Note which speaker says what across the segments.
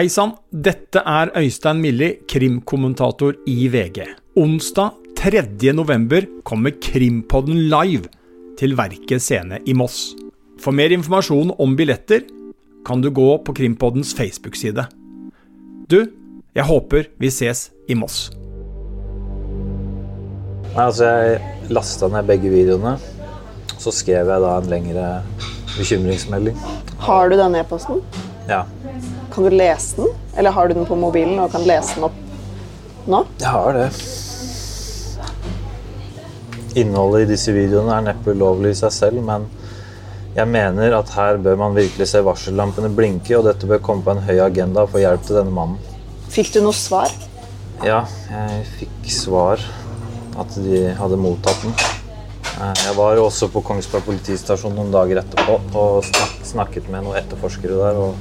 Speaker 1: Hei sann, dette er Øystein Milli, krimkommentator i VG. Onsdag 3. november kommer Krimpodden live til Verket scene i Moss. For mer informasjon om billetter kan du gå på Krimpoddens Facebook-side. Du, jeg håper vi ses i Moss.
Speaker 2: Nei, altså Jeg lasta ned begge videoene. Så skrev jeg da en lengre bekymringsmelding.
Speaker 3: Har du den e-posten?
Speaker 2: Ja.
Speaker 3: Kan du lese den? Eller har du den på mobilen og kan lese den opp nå?
Speaker 2: Jeg har det. Innholdet i disse videoene er neppe ulovlig i seg selv, men jeg mener at her bør man virkelig se varsellampene blinke, og dette bør komme på en høy agenda for hjelp til denne mannen.
Speaker 3: Fikk du noe svar?
Speaker 2: Ja, jeg fikk svar at de hadde mottatt den. Eh, Jeg var også på Kongsberg politistasjon noen dager etterpå og snak snakket med noen etterforskere der. og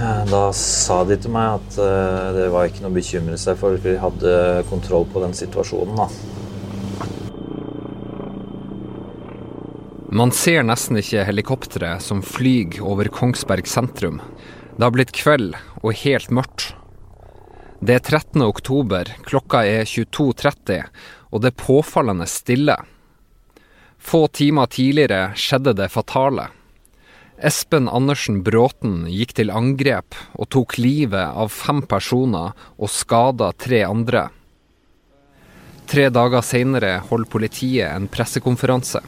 Speaker 2: Da sa de til meg at eh, det var ikke noe å bekymre seg for, vi de hadde kontroll på den situasjonen. da.
Speaker 4: Man ser nesten ikke helikopteret som flyr over Kongsberg sentrum. Det har blitt kveld og helt mørkt. Det er 13. oktober, klokka er 22.30, og det er påfallende stille. Få timer tidligere skjedde det fatale. Espen Andersen Bråten gikk til angrep og tok livet av fem personer og skada tre andre. Tre dager senere holder politiet en pressekonferanse.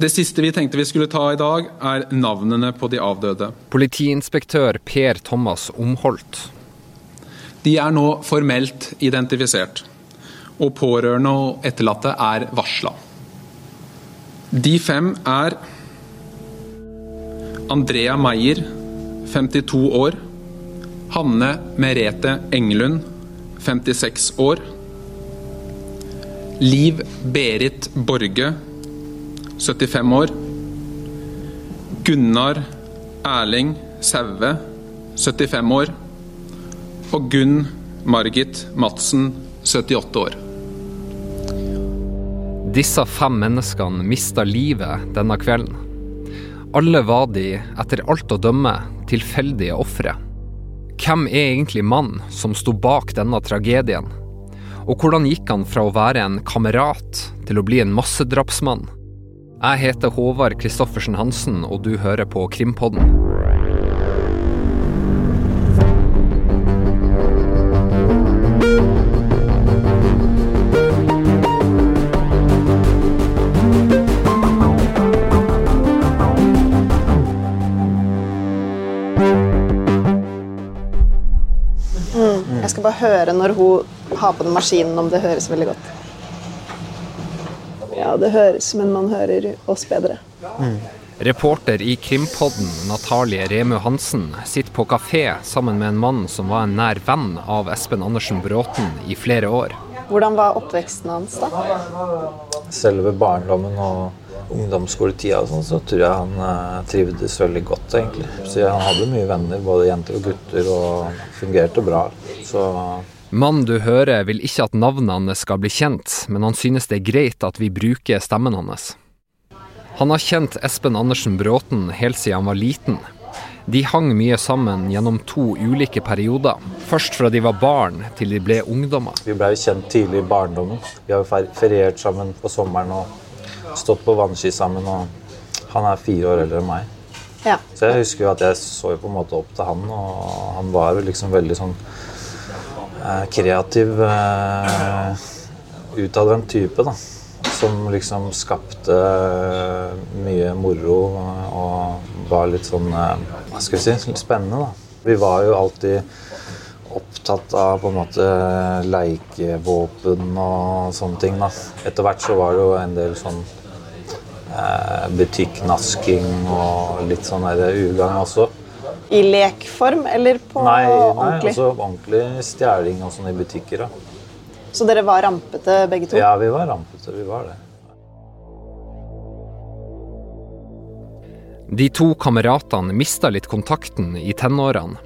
Speaker 5: Det siste vi tenkte vi skulle ta i dag, er navnene på de avdøde.
Speaker 4: Politiinspektør Per Thomas Omholt.
Speaker 5: De er nå formelt identifisert, og pårørende og etterlatte er varsla. De fem er Andrea Meyer, 52 år. Hanne Merete Engelund, 56 år. Liv Berit Borge, 75 år. Gunnar Erling Saue, 75 år. Og Gunn Margit Madsen, 78 år.
Speaker 4: Disse fem menneskene mista livet denne kvelden. Alle var de, etter alt å dømme, tilfeldige ofre. Hvem er egentlig mannen som sto bak denne tragedien? Og hvordan gikk han fra å være en kamerat til å bli en massedrapsmann? Jeg heter Håvard Christoffersen Hansen, og du hører på Krimpodden.
Speaker 3: Høre når hun har på den maskinen, om det høres veldig godt. Ja, det høres, men man hører oss bedre.
Speaker 4: Reporter i Krimpodden, Natalie Remu Hansen, sitter på kafé sammen med en mann som var en nær venn av Espen Andersen Bråten i flere år.
Speaker 3: Hvordan var oppveksten hans, da?
Speaker 2: Selve barndommen og ungdomsskoletida og sånn, så tror jeg han eh, trivdes veldig godt, egentlig. Så han hadde mye venner, både jenter og gutter, og fungerte bra. Så
Speaker 4: Mannen du hører vil ikke at navnet hans skal bli kjent, men han synes det er greit at vi bruker stemmen hans. Han har kjent Espen Andersen Bråten helt siden han var liten. De hang mye sammen gjennom to ulike perioder. Først fra de var barn til de ble ungdommer.
Speaker 2: vi blei kjent tidlig i barndommen. Vi har feriert sammen på sommeren og stått på vannski sammen. Og han er fire år eldre enn meg.
Speaker 3: Ja.
Speaker 2: Så jeg husker jo at jeg så jo på en måte opp til han, og han var jo liksom veldig sånn eh, kreativ, eh, utadvendt type, da. Som liksom skapte eh, mye moro og var litt sånn eh, Hva skal vi si spennende, da. Vi var jo alltid opptatt av på en måte lekevåpen og sånne ting. da. Etter hvert så var det jo en del sånn butikknasking og litt sånn ugagn også.
Speaker 3: I lekform eller på
Speaker 2: Nei, nei
Speaker 3: ordentlig?
Speaker 2: altså ordentlig stjeling og sånn i butikker. da.
Speaker 3: Så dere var rampete begge to?
Speaker 2: Ja, vi var rampete. Vi var det.
Speaker 4: De to kameratene mista litt kontakten i tenårene.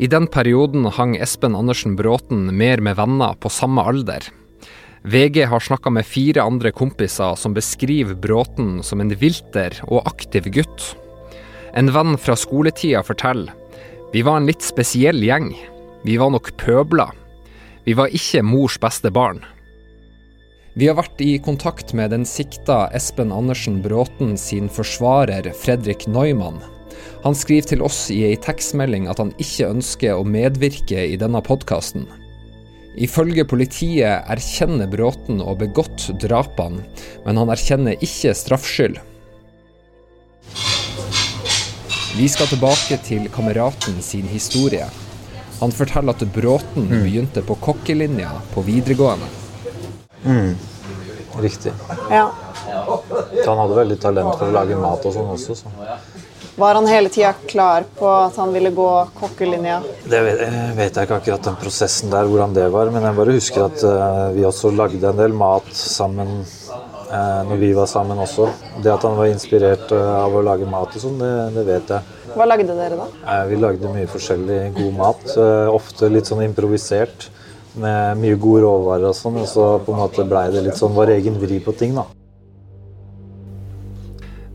Speaker 4: I den perioden hang Espen Andersen Bråten mer med venner på samme alder. VG har snakka med fire andre kompiser som beskriver Bråten som en vilter og aktiv gutt. En venn fra skoletida forteller Vi var en litt spesiell gjeng. Vi var nok pøbler. Vi var ikke mors beste barn. Vi har vært i kontakt med den sikta Espen Andersen Bråten sin forsvarer Fredrik Neumann. Han skriver til oss i ei tekstmelding at han ikke ønsker å medvirke i denne podkasten. Ifølge politiet erkjenner Bråten å ha begått drapene, men han erkjenner ikke straffskyld. Vi skal tilbake til kameraten sin historie. Han forteller at Bråten begynte på kokkelinja på videregående.
Speaker 2: Riktig.
Speaker 3: Ja.
Speaker 2: Han hadde veldig talent for å lage mat og sånn også. Så.
Speaker 3: Var han hele tida klar på at han ville gå kokkelinja?
Speaker 2: Det vet, jeg vet jeg ikke akkurat den prosessen der, hvordan det var. Men jeg bare husker at eh, vi også lagde en del mat sammen uh, når vi var sammen også. Det at han var inspirert eh, av å lage mat og sånn, det, det vet jeg.
Speaker 3: Hva lagde dere da?
Speaker 2: Eh, vi lagde mye forskjellig god mat. eh, ofte litt sånn improvisert. Med mye gode råvarer og sånn. Og så på en måte blei det litt sånn vår egen vri på ting, da.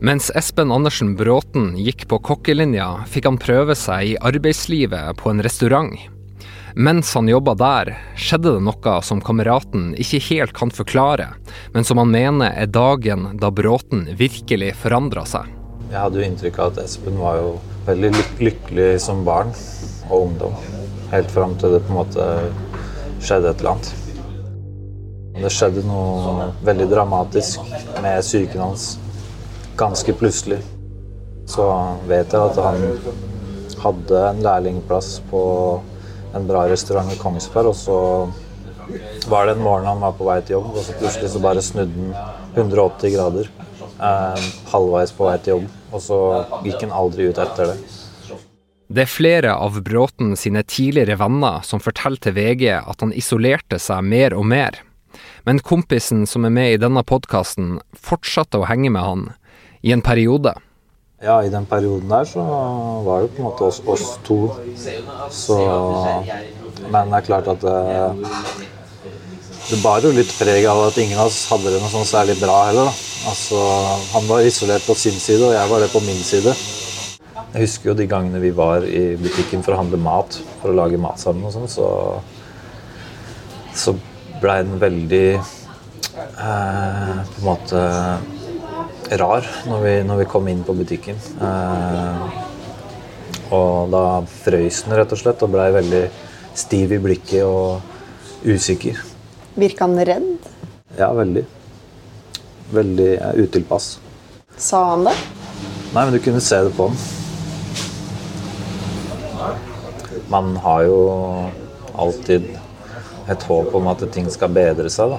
Speaker 4: Mens Espen Andersen Bråten gikk på kokkelinja, fikk han prøve seg i arbeidslivet på en restaurant. Mens han jobba der, skjedde det noe som kameraten ikke helt kan forklare, men som han mener er dagen da Bråten virkelig forandra seg.
Speaker 2: Jeg hadde jo inntrykk av at Espen var jo veldig lyk lykkelig som barn og ungdom. Helt fram til det på en måte skjedde et eller annet. Det skjedde noe veldig dramatisk med psyken hans ganske plutselig. Så vet jeg at han hadde en lærlingplass på en bra restaurant i Kongsberg, og så var det en morgen han var på vei til jobb, og så plutselig så bare snudde han 180 grader eh, halvveis på vei til jobb, og så gikk han aldri ut etter det.
Speaker 4: Det er flere av Bråten sine tidligere venner som forteller til VG at han isolerte seg mer og mer. Men kompisen som er med i denne podkasten, fortsatte å henge med han i en periode.
Speaker 2: Ja, i den perioden der så var det på en måte oss, oss to. Så Men det er klart at det, det bar jo litt preg av at ingen av oss hadde det noe sånn særlig bra heller. Da. Altså, han var isolert på sin side, og jeg var det på min side. Jeg husker jo de gangene vi var i butikken for å handle mat, for å lage mat sammen og sånn, så så blei den veldig eh, på en måte rar når vi, når vi kom inn på butikken. Eh, og da frøys den rett og slett og blei veldig stiv i blikket og usikker.
Speaker 3: Virka han redd?
Speaker 2: Ja, veldig. Veldig ja, utilpass.
Speaker 3: Sa han det?
Speaker 2: Nei, men du kunne se det på ham. Man har jo alltid et håp om at ting skal bedre seg, da.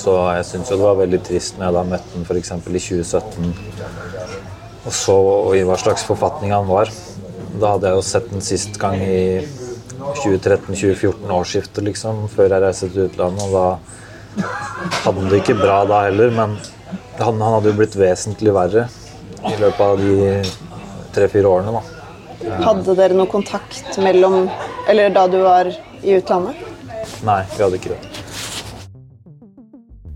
Speaker 2: Så jeg syns jo det var veldig trist når jeg da møtte han f.eks. i 2017 og så i hva slags forfatning han var. Da hadde jeg jo sett den sist gang i 2013-2014 årsskiftet, liksom, før jeg reiste til utlandet. Og da hadde han det ikke bra da heller, men han, han hadde jo blitt vesentlig verre i løpet av de tre-fire årene, da.
Speaker 3: Hadde dere noe kontakt mellom Eller da du var i utlandet?
Speaker 2: Nei, vi hadde ikke det.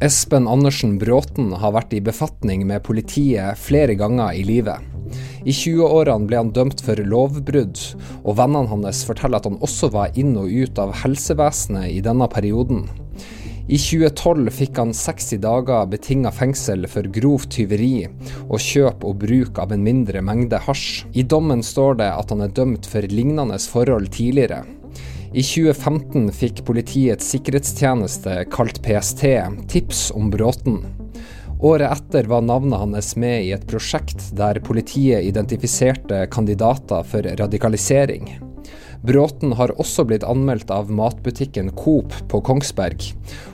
Speaker 4: Espen Andersen Bråten har vært i befatning med politiet flere ganger i livet. I 20-årene ble han dømt for lovbrudd, og vennene hans forteller at han også var inn og ut av helsevesenet i denne perioden. I 2012 fikk han 60 dager betinga fengsel for grovt tyveri og kjøp og bruk av en mindre mengde hasj. I dommen står det at han er dømt for lignende forhold tidligere. I 2015 fikk Politiets sikkerhetstjeneste, kalt PST, tips om Bråten. Året etter var navnet hans med i et prosjekt der politiet identifiserte kandidater for radikalisering. Bråten har også blitt anmeldt av matbutikken Coop på Kongsberg,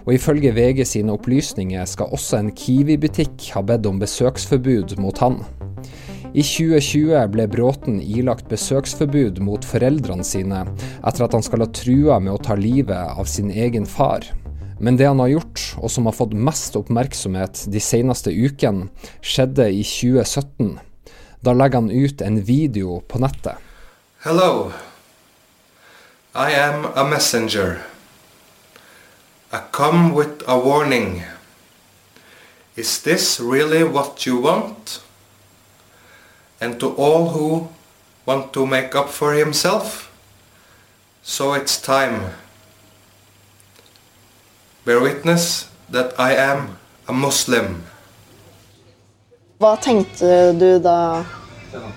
Speaker 4: og ifølge VG sine opplysninger skal også en Kiwi-butikk ha bedt om besøksforbud mot han. I 2020 ble Bråten ilagt besøksforbud mot foreldrene sine etter at han skal ha trua med å ta livet av sin egen far. Men det han har gjort, og som har fått mest oppmerksomhet de seneste ukene, skjedde i 2017. Da legger han ut en video på nettet.
Speaker 6: Hello. I am a messenger. I come with a warning. Is this really what you want? And to all who want to make up for himself. So it's time. Bear witness that I am a Muslim.
Speaker 3: Hva tenkte du da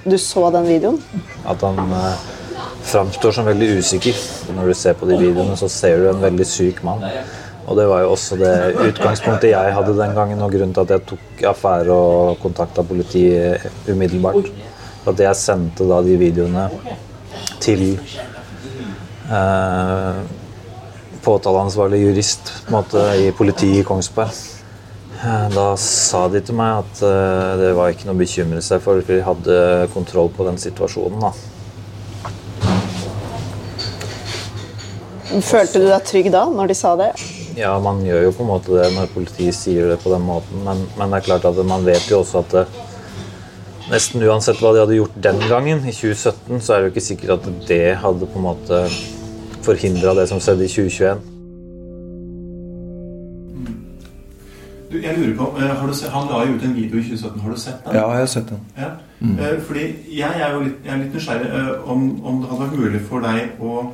Speaker 3: du så den videoen?
Speaker 2: At han eh, framstår som veldig usikker. Når du ser på de videoene, så ser du en veldig syk mann. Og det var jo også det utgangspunktet jeg hadde den gangen, og grunnen til at jeg tok affære og kontakta politiet umiddelbart. At jeg sendte da de videoene til eh, påtaleansvarlig jurist på måte, i politiet i Kongsberg. Eh, Da sa de til meg at eh, det var ikke noe å bekymre seg for, for de hadde kontroll på den situasjonen. da.
Speaker 3: Følte du deg trygg da, når de sa det?
Speaker 2: Ja, man gjør jo på en måte det når politiet sier det på den måten, men, men det er klart at man vet jo også at det, nesten uansett hva de hadde gjort den gangen, i 2017, så er det jo ikke sikkert at det hadde på en måte forhindra det som skjedde i 2021.
Speaker 7: Du, jeg lurer på, eh, har du sett, Han la jo ut en video i 2017. Har du sett den?
Speaker 8: Ja, jeg har sett den.
Speaker 7: Ja. Mm. Fordi jeg er jo litt, jeg er litt nysgjerrig eh, om, om det hadde vært mulig for deg å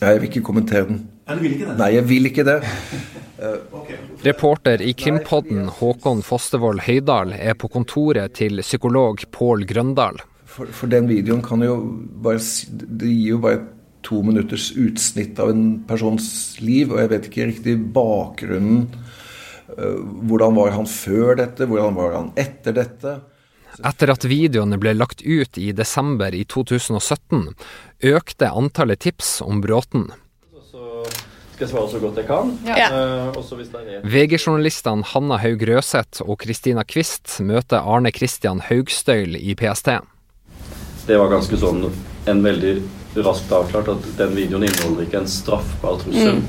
Speaker 8: Jeg vil ikke kommentere den.
Speaker 7: Du vil ikke det?
Speaker 8: Nei, jeg vil ikke det.
Speaker 4: Reporter i Krimpodden Håkon Fostervoll Høydal er på kontoret til psykolog Pål Grøndal.
Speaker 8: For, for den videoen kan jo bare Det gir jo bare to minutters utsnitt av en persons liv, og jeg vet ikke riktig bakgrunnen. Eh, Hvordan var han før dette? Hvordan var han etter dette?
Speaker 4: Etter at videoene ble lagt ut i desember i 2017, økte antallet tips om Bråten.
Speaker 9: Skal svare så godt jeg kan.
Speaker 3: Ja.
Speaker 9: Uh, også hvis det er
Speaker 4: VG-journalistene Hanna Haug Røseth og Kristina Kvist møter Arne Christian Haugstøyl i PST.
Speaker 9: Det var ganske sånn en veldig raskt avklart at den videoen inneholder ikke en straffbar trussel.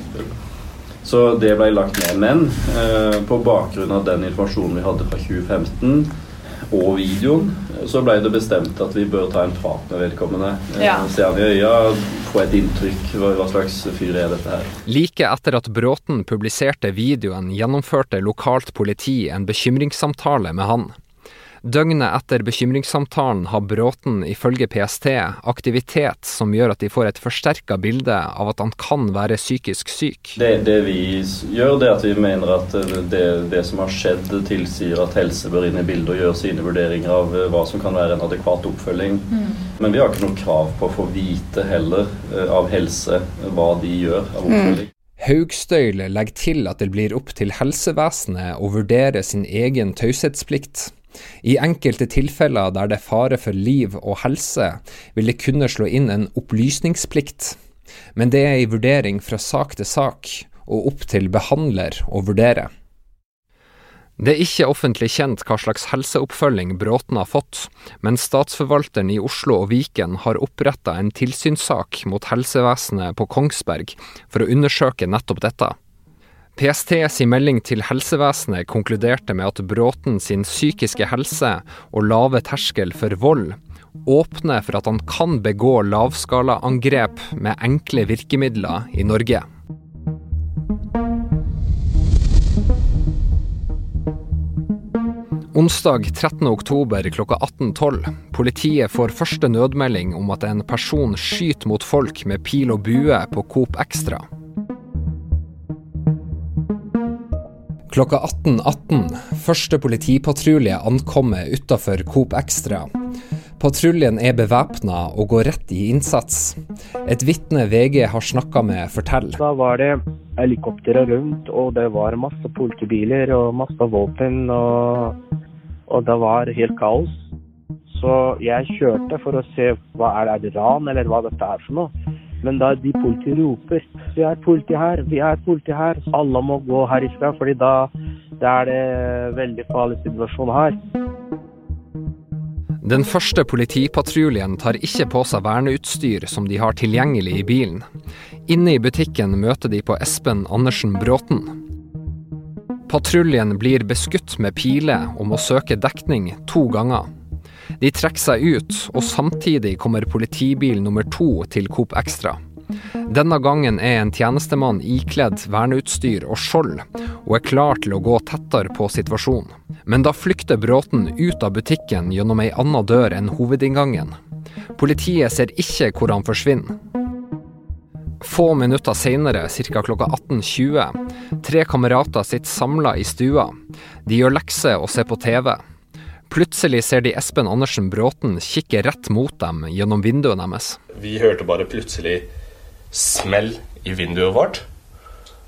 Speaker 9: Så det ble lagt ned. Men uh, på bakgrunn av den informasjonen vi hadde fra 2015 og videoen, så ble det bestemt at vi bør ta en prat med vedkommende. Eh,
Speaker 3: Ja.
Speaker 9: Se han i øya, få et inntrykk. Hva, hva slags fyr er dette her?
Speaker 4: Like etter at Bråten publiserte videoen, gjennomførte lokalt politi en bekymringssamtale med han. Døgnet etter bekymringssamtalen har Bråten ifølge PST aktivitet som gjør at de får et forsterka bilde av at han kan være psykisk syk.
Speaker 9: Det, det vi gjør, det er at vi mener at det, det som har skjedd, tilsier at helse bør inn i bildet og gjøre sine vurderinger av eh, hva som kan være en adekvat oppfølging. Men vi har ikke noe krav på å få vite heller eh, av helse hva de gjør av oppfølging.
Speaker 4: Haugstøyl legger til at det blir opp til helsevesenet å vurdere sin egen taushetsplikt. I enkelte tilfeller der det er fare for liv og helse, vil det kunne slå inn en opplysningsplikt. Men det er en vurdering fra sak til sak, og opp til behandler å vurdere. Det er ikke offentlig kjent hva slags helseoppfølging Bråten har fått, men statsforvalteren i Oslo og Viken har oppretta en tilsynssak mot helsevesenet på Kongsberg for å undersøke nettopp dette. PST sin melding til helsevesenet konkluderte med at Bråten sin psykiske helse og lave terskel for vold åpner for at han kan begå lavskalaangrep med enkle virkemidler i Norge. Onsdag 13. oktober klokka 18.12. Politiet får første nødmelding om at en person skyter mot folk med pil og bue på Coop Extra. Klokka 18.18. Første politipatrulje ankommer utafor Coop Extra. Patruljen er bevæpna og går rett i innsats. Et vitne VG har snakka med, forteller.
Speaker 10: Da var det helikoptre rundt, og det var masse politibiler og masse våpen. Og, og det var helt kaos. Så jeg kjørte for å se hva er det, er det ran, eller hva dette er for noe. Men da de politiet roper 'Vi er politi her, vi er politi her', alle må gå herifra, fordi da, da er det veldig farlig situasjon her.
Speaker 4: Den første politipatruljen tar ikke på seg verneutstyr som de har tilgjengelig i bilen. Inne i butikken møter de på Espen Andersen Bråten. Patruljen blir beskutt med piler og må søke dekning to ganger. De trekker seg ut, og samtidig kommer politibil nummer to til Coop Extra. Denne gangen er en tjenestemann ikledd verneutstyr og skjold, og er klar til å gå tettere på situasjonen. Men da flykter Bråten ut av butikken gjennom ei anna dør enn hovedinngangen. Politiet ser ikke hvor han forsvinner. Få minutter senere, ca. klokka 18.20, tre kamerater sitter samla i stua. De gjør lekser og ser på TV. Plutselig ser de Espen Andersen Bråten kikke rett mot dem gjennom vinduet deres.
Speaker 11: Vi hørte bare plutselig smell i vinduet vårt,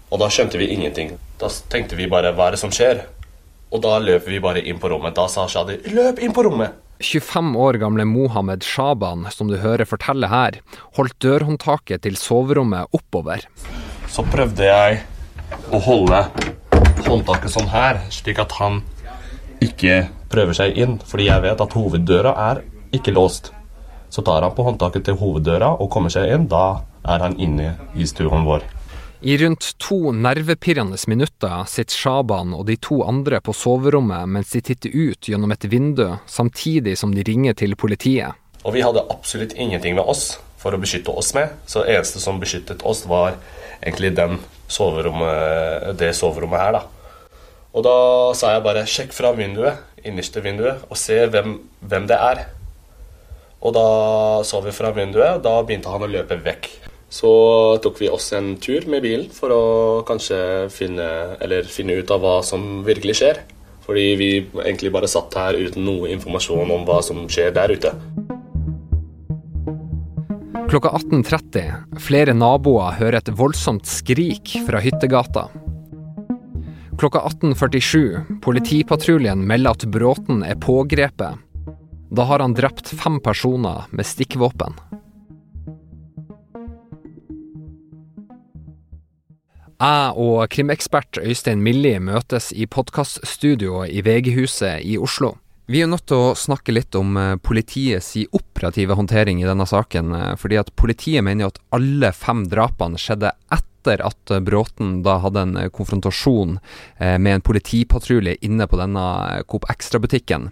Speaker 11: og da skjønte vi ingenting. Da tenkte vi bare hva er det som skjer? Og da løp vi bare inn på rommet. Da sa Shadi 'løp inn på rommet'.
Speaker 4: 25 år gamle Mohammed Shaban, som du hører fortelle her, holdt dørhåndtaket til soverommet oppover.
Speaker 11: Så prøvde jeg å holde håndtaket sånn her, slik at han ikke prøver seg inn. Fordi jeg vet at hoveddøra er ikke låst. Så tar han på håndtaket til hoveddøra og kommer seg inn. Da er han inne i stuen vår.
Speaker 4: I rundt to nervepirrende minutter sitter Shaban og de to andre på soverommet mens de titter ut gjennom et vindu, samtidig som de ringer til politiet.
Speaker 11: Og vi hadde absolutt ingenting med oss for å beskytte oss med, så det eneste som beskyttet oss, var egentlig den soverommet, det soverommet her, da. Og da sa jeg bare 'sjekk fra vinduet', innerste vinduet, og se hvem, hvem det er. Og da så vi fra vinduet, og da begynte han å løpe vekk. Så tok vi oss en tur med bilen for å kanskje finne, eller finne ut av hva som virkelig skjer. Fordi vi egentlig bare satt her uten noe informasjon om hva som skjer der ute.
Speaker 4: Klokka 18.30. Flere naboer hører et voldsomt skrik fra hyttegata. Klokka 18.47. Politipatruljen melder at Bråten er pågrepet. Da har han drept fem personer med stikkvåpen. Jeg og krimekspert Øystein Millie møtes i podkaststudioet i VG-huset i Oslo. Vi er nødt til å snakke litt om politiets operative håndtering i denne saken. fordi at Politiet mener at alle fem drapene skjedde etter at Bråten da hadde en konfrontasjon med en politipatrulje inne på denne Coop Extra-butikken.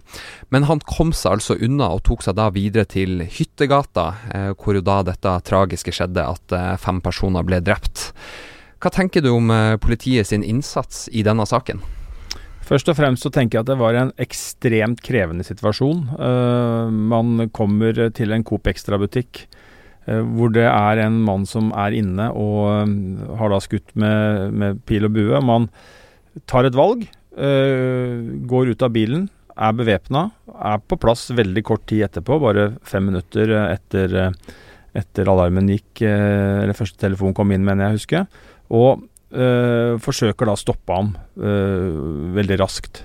Speaker 4: Men han kom seg altså unna og tok seg da videre til Hyttegata, hvor jo da dette tragiske skjedde, at fem personer ble drept. Hva tenker du om politiet sin innsats i denne saken?
Speaker 1: Først og fremst så tenker jeg at det var en ekstremt krevende situasjon. Uh, man kommer til en Coop Extra-butikk uh, hvor det er en mann som er inne og uh, har da skutt med, med, pil og bue. Man tar et valg, går ut av bilen, er bevæpna, er på plass veldig kort tid etterpå, bare fem minutter etter, etter alarmen gikk, eller første telefon kom inn, mener jeg husker. Og øh, forsøker da å stoppe ham øh, veldig raskt.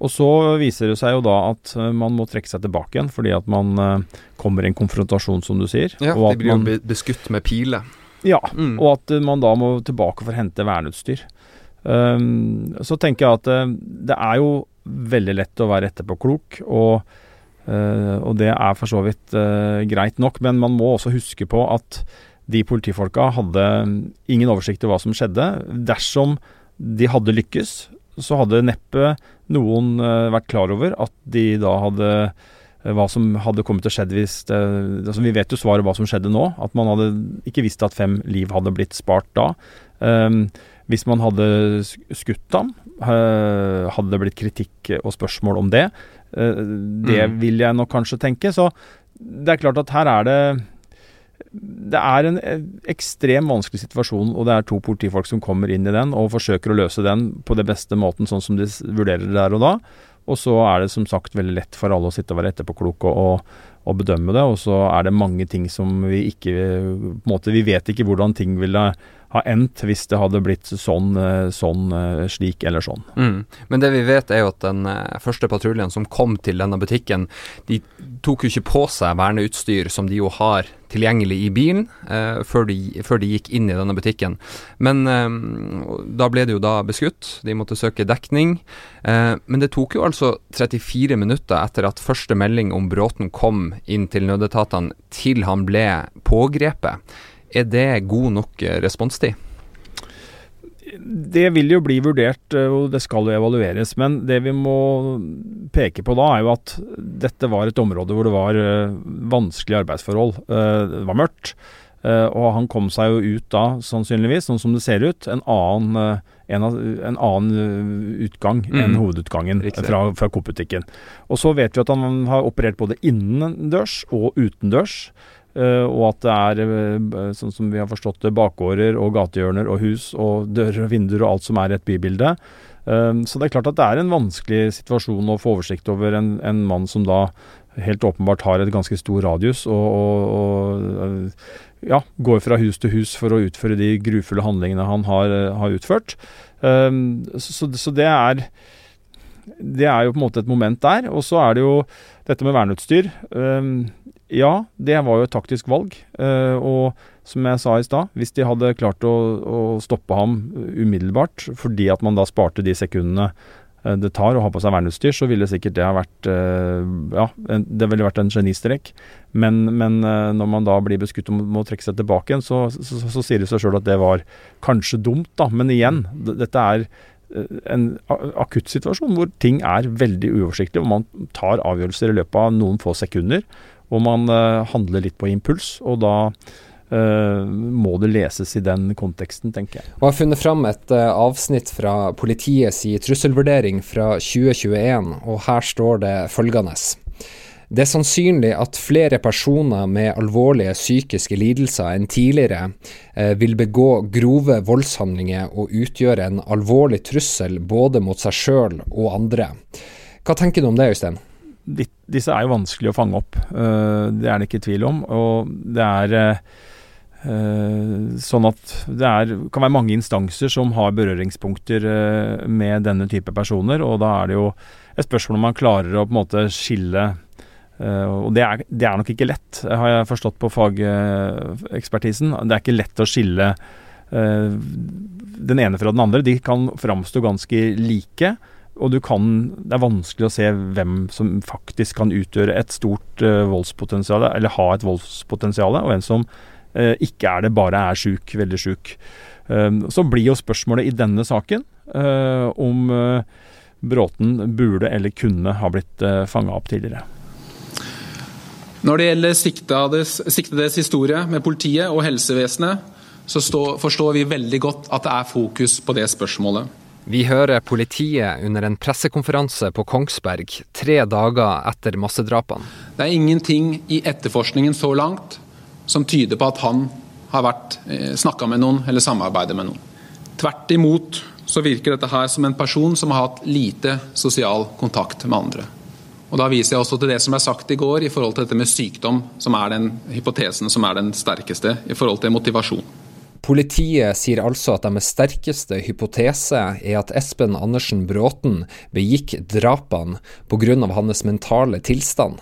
Speaker 1: Og så viser det seg jo da at man må trekke seg tilbake igjen, fordi at man øh, kommer i en konfrontasjon, som du sier.
Speaker 4: Ja, de blir jo beskutt med piler.
Speaker 1: Ja, mm. og at man da må tilbake for å hente verneutstyr. Um, så tenker jeg at det er jo veldig lett å være etterpåklok, og, og det er for så vidt greit nok, men man må også huske på at de politifolka hadde ingen oversikt over hva som skjedde. Dersom de hadde lykkes, så hadde neppe noen vært klar over at de da hadde hva som hadde kommet til å skjedd hvis det, altså Vi vet jo svaret hva som skjedde nå. At man hadde ikke visst at fem liv hadde blitt spart da. Um, hvis man hadde skutt ham, uh, hadde det blitt kritikk og spørsmål om det. Uh, det mm. vil jeg nok kanskje tenke. Så det er klart at her er det det er en ekstremt vanskelig situasjon, og det er to politifolk som kommer inn i den og forsøker å løse den på det beste måten, sånn som de vurderer det der og da. Og så er det som sagt veldig lett for alle å sitte og være etterpåkloke og, og bedømme det. Og så er det mange ting som vi ikke på en måte, Vi vet ikke hvordan ting ville ha endt hvis det hadde blitt sånn, sånn slik eller sånn.
Speaker 4: Mm. Men det vi vet er jo at den første patruljen som kom til denne butikken, de tok jo ikke på seg verneutstyr som de jo har tilgjengelig i bilen eh, før, de, før, de, gikk inn i denne butikken. Men eh, da ble det jo da beskutt, de måtte søke dekning. Eh, men det tok jo altså 34 minutter etter at første melding om Bråten kom inn til nødetatene, til han ble pågrepet. Er det god nok responstid?
Speaker 1: Det vil jo bli vurdert, og det skal jo evalueres. Men det vi må peke på da, er jo at dette var et område hvor det var vanskelig arbeidsforhold. Det var mørkt. Eh, og han kom seg jo ut da, sannsynligvis, sånn som det ser ut, en annen, eh, en, en annen eh, utgang
Speaker 4: Mm.
Speaker 1: enn hovedutgangen
Speaker 4: Riktig.
Speaker 1: fra, fra Coop-butikken. Og så vet vi at han har operert både innendørs og utendørs. Eh, og at det er, eh, sånn som vi har forstått det, bakgårder og gatehjørner og hus og dører og vinduer og alt som er i et bybilde. Eh, så det er klart at det er en vanskelig situasjon å få oversikt over en, en mann som da helt åpenbart har et ganske stor radius og, og, og ja, går fra hus til hus for å utføre de grufulle handlingene han har, har utført. Så, så det er det er jo på en måte et moment der. Og så er det jo dette med verneutstyr. Um, ja, det var jo et taktisk valg. Uh, og som jeg sa i stad, hvis de hadde klart å, å stoppe ham umiddelbart fordi at man da sparte de sekundene eh, det tar å ha på seg verneutstyr, så ville sikkert det ha vært eh, Ja, det ville vært en genistrek. Men, men eh, når man da blir beskutt om å trekke seg tilbake igjen, så, så, så, sier det seg sjøl at det var kanskje dumt, da. Men igjen, dette er eh, en akuttsituasjon akutt situasjon hvor ting er veldig uoversiktlig, og man tar avgjørelser i løpet av noen få sekunder. Og man eh, handler litt på impuls, og da Uh, må det leses i den konteksten, tenker jeg.
Speaker 4: Og jeg har funnet fram et uh, avsnitt fra politiets trusselvurdering fra 2021, og her står det følgende. Det er sannsynlig at flere personer med alvorlige psykiske lidelser enn tidligere eh, vil begå grove voldshandlinger og utgjøre en alvorlig trussel både mot seg sjøl og andre. Hva tenker du om det, Øystein?
Speaker 1: De, disse er jo vanskelig å fange opp. eh, det er det ikke tvil om. Og det er eh, sånn at det er, kan være mange instanser som har berøringspunkter eh, med denne type personer, og da er det jo et spørsmål om man klarer å på en måte skille og det er, det er nok ikke lett, har jeg forstått på fagekspertisen. Det er ikke lett å skille den ene fra den andre. De kan framstå ganske like. Og kan, det er vanskelig å se hvem som faktisk kan utgjøre et stort uh, voldspotensial, eller ha et voldspotensial, og hvem som uh, ikke er det, bare er sjuk, veldig sjuk. Uh, så blir jo spørsmålet i denne saken eh, om eh, Bråten burde eller kunne ha blitt uh, fanga opp tidligere.
Speaker 5: Når det gjelder siktedes, siktedes historie med politiet og helsevesenet, så stå, forstår vi veldig godt at det er fokus på det spørsmålet.
Speaker 4: Vi hører politiet under en pressekonferanse på Kongsberg tre dager etter massedrapene.
Speaker 5: Det er ingenting i etterforskningen så langt som tyder på at han har vært eh, snakka med noen eller samarbeidet med noen. Tvert imot så virker dette her som en person som har hatt lite sosial kontakt med andre. Og Da viser jeg også til det som er sagt i går i forhold til dette med sykdom, som er den hypotesen som er den sterkeste i forhold til motivasjon.
Speaker 4: Politiet sier altså at deres sterkeste hypotese er at Espen Andersen Bråten begikk drapene pga. hans mentale tilstand.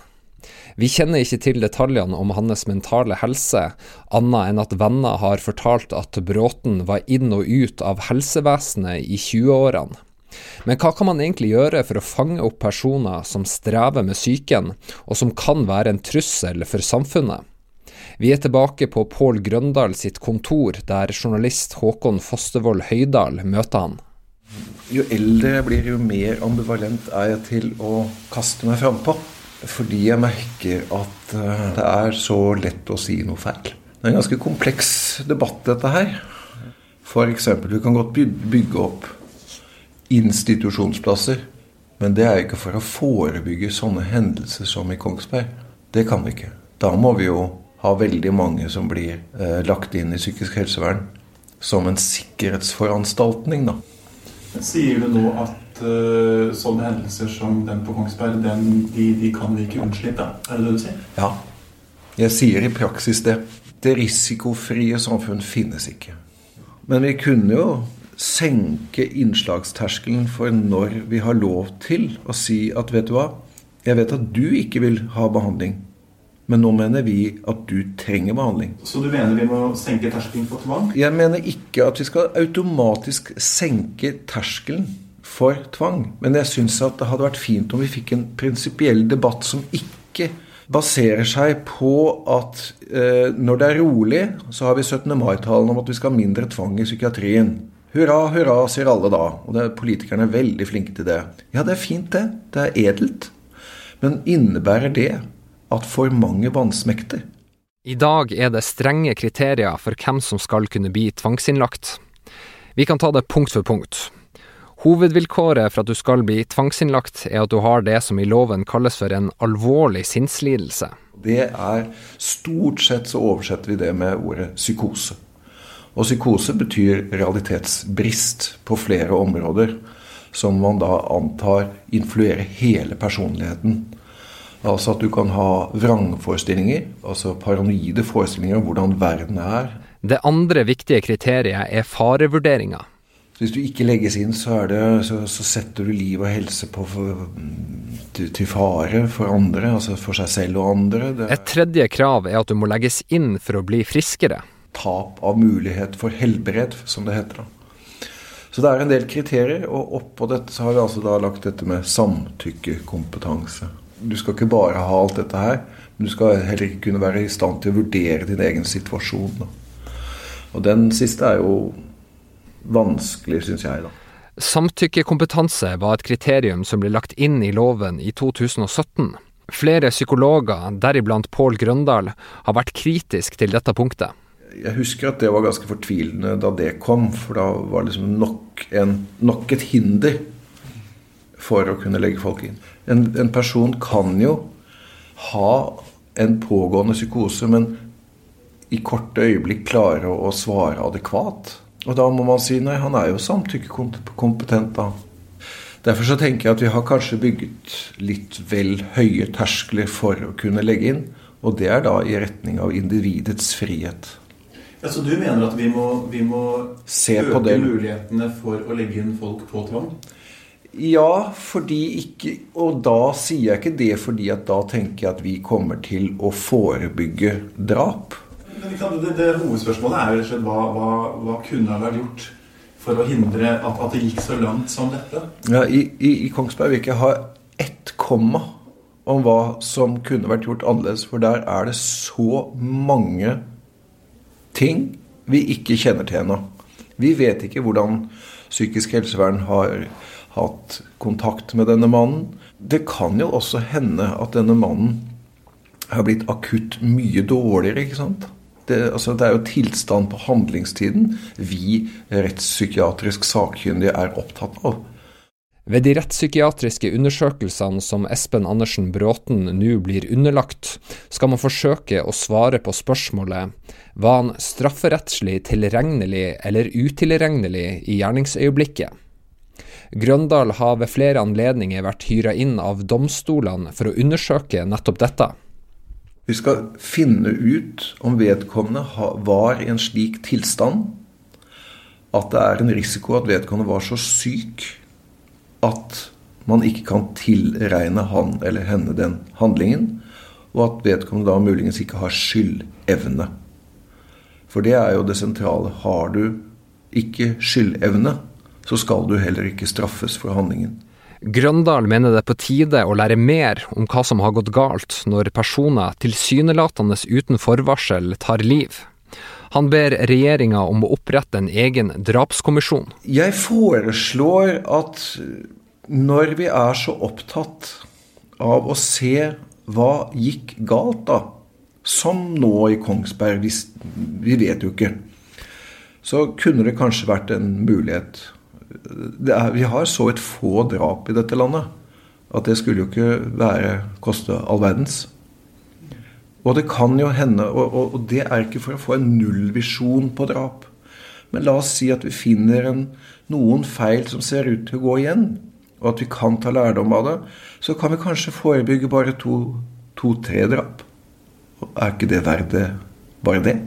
Speaker 4: Vi kjenner ikke til detaljene om hans mentale helse, annet enn at venner har fortalt at Bråten var inn og ut av helsevesenet i 20-årene. Men hva kan man egentlig gjøre for å fange opp personer som strever med psyken, og som kan være en trussel for samfunnet? Vi er tilbake på Pål Grøndal sitt kontor, der journalist Håkon Fostervoll Høydal møter han.
Speaker 8: Jo eldre jeg blir, jo mer ambivalent er jeg til å kaste meg frampå. Fordi jeg merker at eh, det er så lett å si noe feil. Det er en ganske kompleks debatt, dette her. F.eks. du kan godt bygge opp institusjonsplasser. Men det er ikke for å forebygge sånne hendelser som i Kongsberg. Det kan vi ikke. Da må vi jo ha veldig mange som blir eh, lagt inn i psykisk helsevern som en sikkerhetsforanstaltning, da.
Speaker 7: Sier du nå at eh, sånne hendelser som den på Kongsberg, den, de, de kan vi ikke unnslippe? Er det det du sier?
Speaker 8: Ja. Jeg sier i praksis det. Det risikofrie samfunn finnes ikke. Men vi kunne jo senke innslagsterskelen for når vi har lov til å si at vet du hva, jeg vet at du ikke vil ha behandling, men nå mener vi at du trenger behandling.
Speaker 7: Så du mener vi må senke terskelen for tvang?
Speaker 8: Jeg mener ikke at vi skal automatisk senke terskelen for tvang. Men jeg syns at det hadde vært fint om vi fikk en prinsipiell debatt som ikke baserer seg på at eh, når det er rolig, så har vi 17. mai-talen om at vi skal ha mindre tvang i psykiatrien. Hurra, hurra, sier alle da. Og det er politikerne er veldig flinke til det. Ja, det er fint, det. Det er edelt. Men innebærer det at for mange vansmekter
Speaker 4: I dag er det strenge kriterier for hvem som skal kunne bli tvangsinnlagt. Vi kan ta det punkt for punkt. Hovedvilkåret for at du skal bli tvangsinnlagt, er at du har det som i loven kalles for en alvorlig sinnslidelse.
Speaker 8: Det er Stort sett så oversetter vi det med ordet psykose. Og psykose betyr realitetsbrist på flere områder, som man da antar influerer hele personligheten. Altså at du kan ha vrangforestillinger, altså paranoide forestillinger om hvordan verden er.
Speaker 4: Det andre viktige kriteriet er farevurderinga.
Speaker 8: Hvis du ikke legges inn, så, det, så, så setter du liv og helse på for, til, til, fare for andre, altså for seg selv og andre.
Speaker 4: Det Et tredje krav er at du må legges inn for å bli friskere.
Speaker 8: Tap av mulighet for helbred, som det heter. Så det er en del kriterier, og oppå dette så har vi altså da lagt dette med samtykkekompetanse. Du skal ikke bare ha alt dette her, men du skal heller ikke kunne være i stand til å vurdere din egen situasjon. Og den siste er jo vanskelig, syns jeg. da.
Speaker 4: Samtykkekompetanse var et kriterium som ble lagt inn i loven i 2017. Flere psykologer, deriblant Pål Grøndal, har vært kritisk til dette punktet.
Speaker 8: Jeg husker at det var ganske fortvilende da det kom, for da var det liksom nok, en, nok et hinder for å kunne legge folk inn. En, en person kan jo ha en pågående psykose, men i korte øyeblikk klare å svare adekvat. Og da må man si nei, han er jo samtykkekompetent, da. Derfor så tenker jeg at vi har kanskje bygget litt vel høye terskler for å kunne legge inn. Og det er da i retning av individets frihet.
Speaker 7: Ja, Så du mener at vi må, vi må øke mulighetene for å legge inn folk på tvang?
Speaker 8: Ja, fordi ikke Og da sier jeg ikke det fordi at da tenker jeg at vi kommer til å forebygge drap.
Speaker 7: Men det, det, Hovedspørsmålet er jo hva, hva, hva kunne ha vært gjort for å hindre at, at, det gikk så langt som dette?
Speaker 8: Ja, I, i, i Kongsberg vil jeg ikke ha ett komma om hva som kunne vært gjort annerledes. For der er det så mange ting vi ikke kjenner til ennå. Vi vet ikke hvordan psykisk helsevern har hatt kontakt med denne mannen. Det kan jo også hende at denne mannen har blitt akutt mye dårligere. ikke sant? Det, altså, det er jo tilstand på handlingstiden vi rettspsykiatrisk sakkyndige er opptatt av.
Speaker 4: Ved de rettspsykiatriske undersøkelsene som Espen Andersen Bråten nå blir underlagt, skal man forsøke å svare på spørsmålet var han strafferettslig tilregnelig eller utilregnelig i gjerningsøyeblikket? Grøndal har ved flere anledninger vært hyra inn av domstolene for å undersøke nettopp dette.
Speaker 8: Vi skal finne ut om vedkommende var i en slik tilstand at det er en risiko at vedkommende var så syk at man ikke kan tilregne han eller henne den handlingen, og at vedkommende da muligens ikke har skyldevne. For det er jo det sentrale. Har du ikke skyldevne, så skal du heller ikke straffes for handlingen.
Speaker 4: Grøndal mener det er på tide å lære mer om hva som har gått galt når personer tilsynelatende uten forvarsel tar liv. Han ber regjeringa om å opprette en egen drapskommisjon.
Speaker 8: Jeg foreslår at når vi er så opptatt av å se hva gikk galt, da, som nå i Kongsberg, vi vet jo ikke, så kunne det kanskje vært en mulighet er, vi har så et få drap i dette landet at det skulle jo ikke være koste all verdens. Og det kan jo hende, og, og, og, det er ikke for å få en nullvisjon på drap. Men la oss si at vi finner en, noen feil som ser ut til å gå igjen, og at vi kan ta lærdom av det. Så kan vi kanskje forebygge bare to-tre to, drap. Er ikke det verdt det, bare det?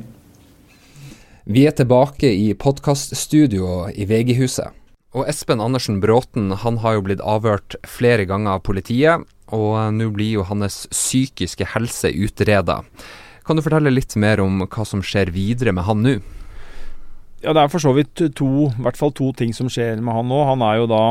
Speaker 4: Vi er tilbake i podkaststudioet i VG-huset. Og Espen Andersen Bråten han har jo blitt avhørt flere ganger av politiet, og nå blir jo hans psykiske helse utreda. Kan du fortelle litt mer om hva som skjer videre med han nå?
Speaker 1: Ja, Det er for så vidt to, i hvert fall to ting som skjer med han nå. Han er jo da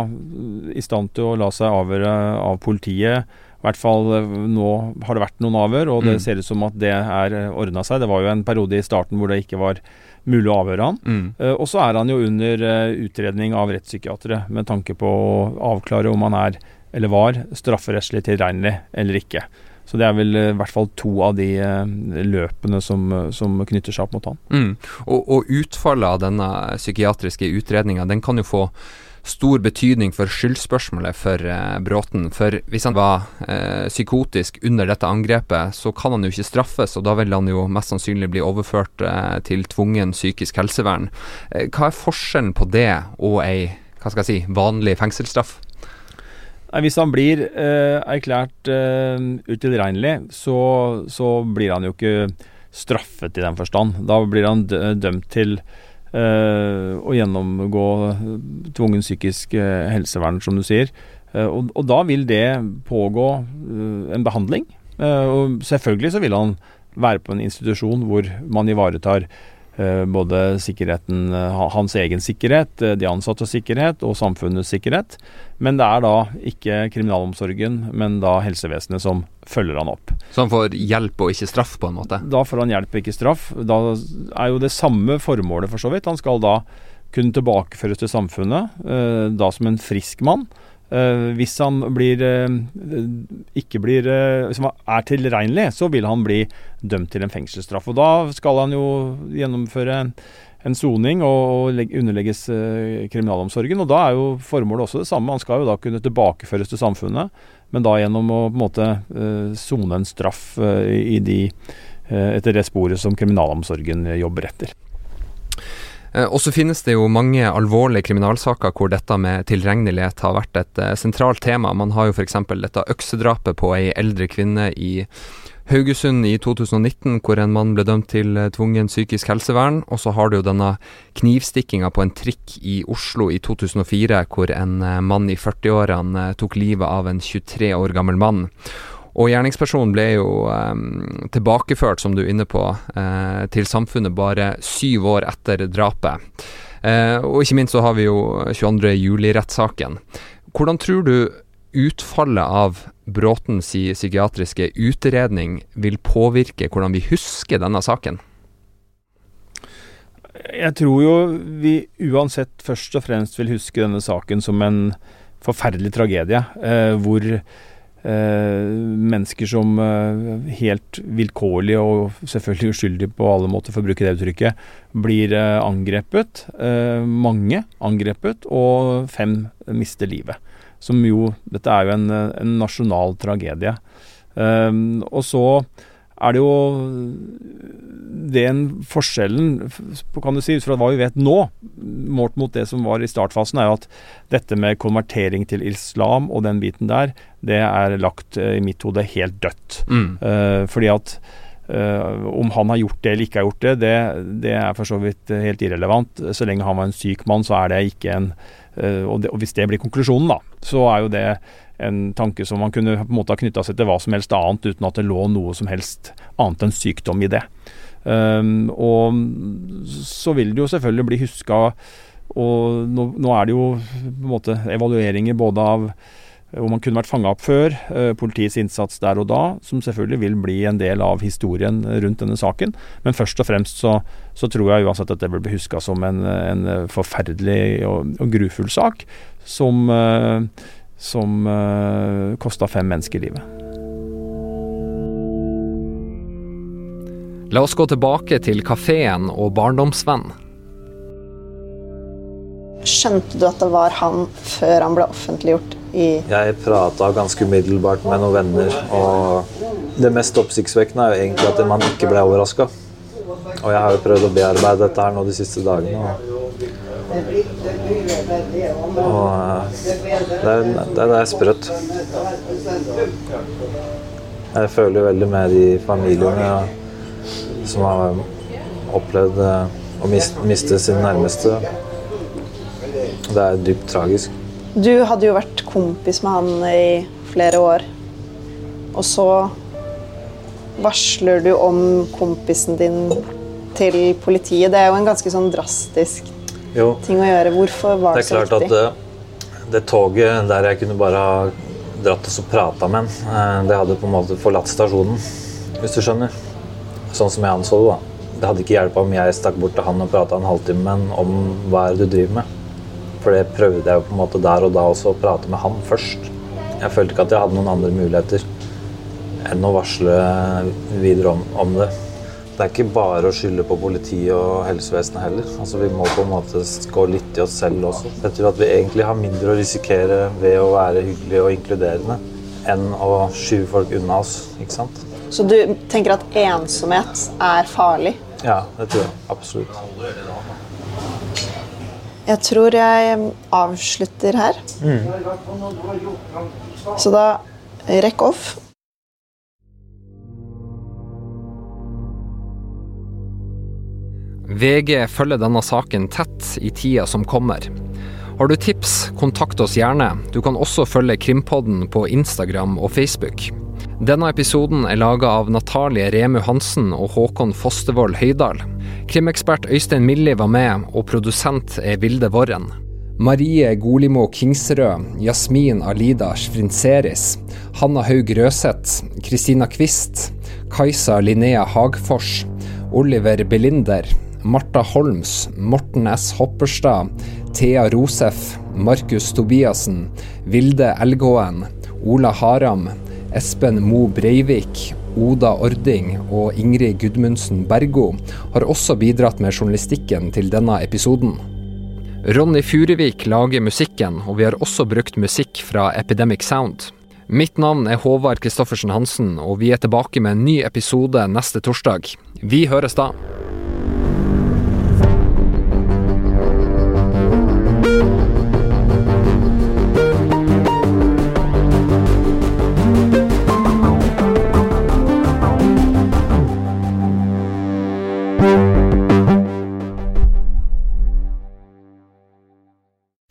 Speaker 1: i stand til å la seg avhøre av politiet. I hvert fall nå har det vært noen avhør, og det mm. ser ut som at det er ordna seg. Det var jo en periode i starten hvor det ikke var mulig å avhøre han. Mm. Uh, og så er han jo under uh, utredning av rettspsykiatere med tanke på å avklare om han er, eller var, strafferettslig tilregnelig eller ikke. Så det er vel i hvert fall to av de løpene som, som knytter seg opp mot han.
Speaker 4: Mm. Og, og, utfallet av denne psykiatriske utredninga, den kan jo få stor betydning for skyldspørsmålet for eh, Bråten. For hvis han var eh, psykotisk under dette angrepet, så kan han jo ikke straffes, og da vil han jo mest sannsynlig bli overført eh, til tvungen psykisk helsevern. Eh, hva er forskjellen på det og ei hva skal jeg si, vanlig fengselsstraff?
Speaker 1: Hvis han blir eh, erklært eh, utilregnelig, så, så, blir han jo ikke straffet i den forstand. Da blir han dømt til Eh, å gjennomgå tvungen psykisk eh, helsevern, som du sier. Eh, og, og, da vil det pågå en behandling. og selvfølgelig så vil han være på en institusjon hvor man ivaretar både sikkerheten, eh, hans egen sikkerhet, eh, de ansattes sikkerhet og samfunnets sikkerhet. Men det er da ikke kriminalomsorgen, men da helsevesenet som følger han opp.
Speaker 4: Så han får hjelp og ikke straff, på en måte?
Speaker 1: Da får han hjelp og ikke straff. Da er jo det samme formålet, for så vidt. Han skal da kunne tilbakeføres til samfunnet, da som en frisk mann. Uh, hvis han blir, uh, ikke blir uh, er tilregnelig, så vil han bli dømt til en fengselsstraff. Og da skal han jo gjennomføre en soning og, og underlegges kriminalomsorgen. Og da er jo formålet også det samme. Han skal jo da kunne tilbakeføres til samfunnet, men da gjennom å på en måte sone en straff i de, etter det sporet som kriminalomsorgen jobber etter.
Speaker 4: Eh, og så finnes det jo mange alvorlige kriminalsaker hvor dette med tilregnelighet har vært et eh, sentralt tema. Man har jo f.eks. dette øksedrapet på ei eldre kvinne i Haugesund i 2019, hvor en mann ble dømt til eh, tvungen psykisk helsevern. Og så har du jo denne knivstikkinga på en trikk i Oslo i 2004, hvor en mann i 40-årene tok livet av en 23 år gammel mann. Og gjerningspersonen ble jo um, tilbakeført, som du er inne på, uh, til samfunnet bare syv år etter drapet. Uh, og ikke minst så har vi jo 22. juli-rettssaken. Hvordan tror du utfallet av Bråtens psykiatriske utredning vil påvirke hvordan vi husker denne saken?
Speaker 1: Jeg tror jo vi uansett først og fremst vil huske denne saken som en forferdelig tragedie, eh, hvor mennesker som eh, helt vilkårlig og selvfølgelig uskyldig på alle måter, for å bruke det uttrykket, blir eh, angrepet. mange angrepet, og fem mister livet. Som jo Dette er jo en, en nasjonal tragedie. og så er det jo den forskjellen, kan du si, ut fra hva vi vet nå, målt mot det som var i startfasen, er jo at dette med konvertering til islam og den biten der, det er lagt eh, i mitt hode helt dødt. Mm. Uh, fordi at uh, om han har gjort det eller ikke har gjort det, det, det, er for så vidt helt irrelevant. Så lenge han var en syk mann, så er det ikke en uh, og, det, og hvis det blir konklusjonen, da, så er jo det en tanke som man kunne på en måte ha knytta seg til hva som helst annet, uten at det lå noe som helst annet enn sykdom i det. Um, og så vil det jo selvfølgelig bli huska, og nå, nå, er det jo på en måte evalueringer både av hvor man kunne vært fanga opp før, uh, politiets innsats der og da, som selvfølgelig vil bli en del av historien rundt denne saken. Men først og fremst så, så tror jeg uansett at det vil bli huska som en, en forferdelig og, og, grufull sak, som uh, som uh, eh, kosta fem mennesker livet.
Speaker 4: La oss gå tilbake til kafeen og barndomsvenn.
Speaker 3: Skjønte du at det var han før han ble offentliggjort i
Speaker 2: Jeg prata ganske umiddelbart med noen venner, og det mest oppsiktsvekkende er jo egentlig at man ikke ble overraska. Og jeg har jo prøvd å bearbeide dette her nå de siste dagene. Og og den, det er sprøtt. Jeg føler veldig med de familiene som har opplevd eh, å miste sin nærmeste. Det er dypt tragisk.
Speaker 3: Du hadde jo vært kompis med han i flere år. Og så varsler du om kompisen din til politiet. Det er jo en ganske sånn drastisk jo. ting å gjøre. Hvorfor var det,
Speaker 2: det så viktig? Det er klart at det, toget der jeg kunne bare ha dratt og prata med en, eh, det hadde på en måte forlatt stasjonen, hvis du skjønner. Sånn som jeg anså det. da. Det hadde ikke hjulpet om jeg stakk bort til han og prata en halvtime med han om hva er det du driver med. For det prøvde jeg jo på en måte der og da også å prate med han først. Jeg følte ikke at jeg hadde noen andre muligheter enn å varsle videre om, om det. Det er ikke bare å skylde på politiet og helsevesenet heller. Altså, vi må på en måte gå litt i oss selv også. Jeg tror at vi egentlig har mindre å risikere ved å være hyggelige og inkluderende enn å skyve folk unna oss. ikke sant?
Speaker 3: Så du tenker at ensomhet er farlig?
Speaker 2: Ja, det tror jeg absolutt.
Speaker 3: Jeg tror jeg avslutter her.
Speaker 2: Mm.
Speaker 3: Så da rekk off.
Speaker 4: VG følger denne saken tett i tida som kommer. Har du tips, kontakt oss gjerne. Du kan også følge Krimpodden på Instagram og Facebook. Denne episoden er laga av Natalie Remu Hansen og Håkon Fostervoll Høydal. Krimekspert Øystein Milli var med, og produsent er Vilde Worren. Marie Golimo Kingsrød, Jasmin Alida Sfrinseris, Hanna Haug Røseth, Kristina Kvist, Kajsa Linnea Hagfors, Oliver Belinder, Marta Holms, Morten S. Hopperstad, Thea Rosef, Markus Tobiassen, Vilde Elgåen, Ola Haram, Espen Mo Breivik, Oda Ording og Ingrid Gudmundsen Bergo har også bidratt med journalistikken til denne episoden. Ronny Furuvik lager musikken, og vi har også brukt musikk fra Epidemic Sound. Mitt navn er Håvard Kristoffersen Hansen, og vi er tilbake med en ny episode neste torsdag. Vi høres da.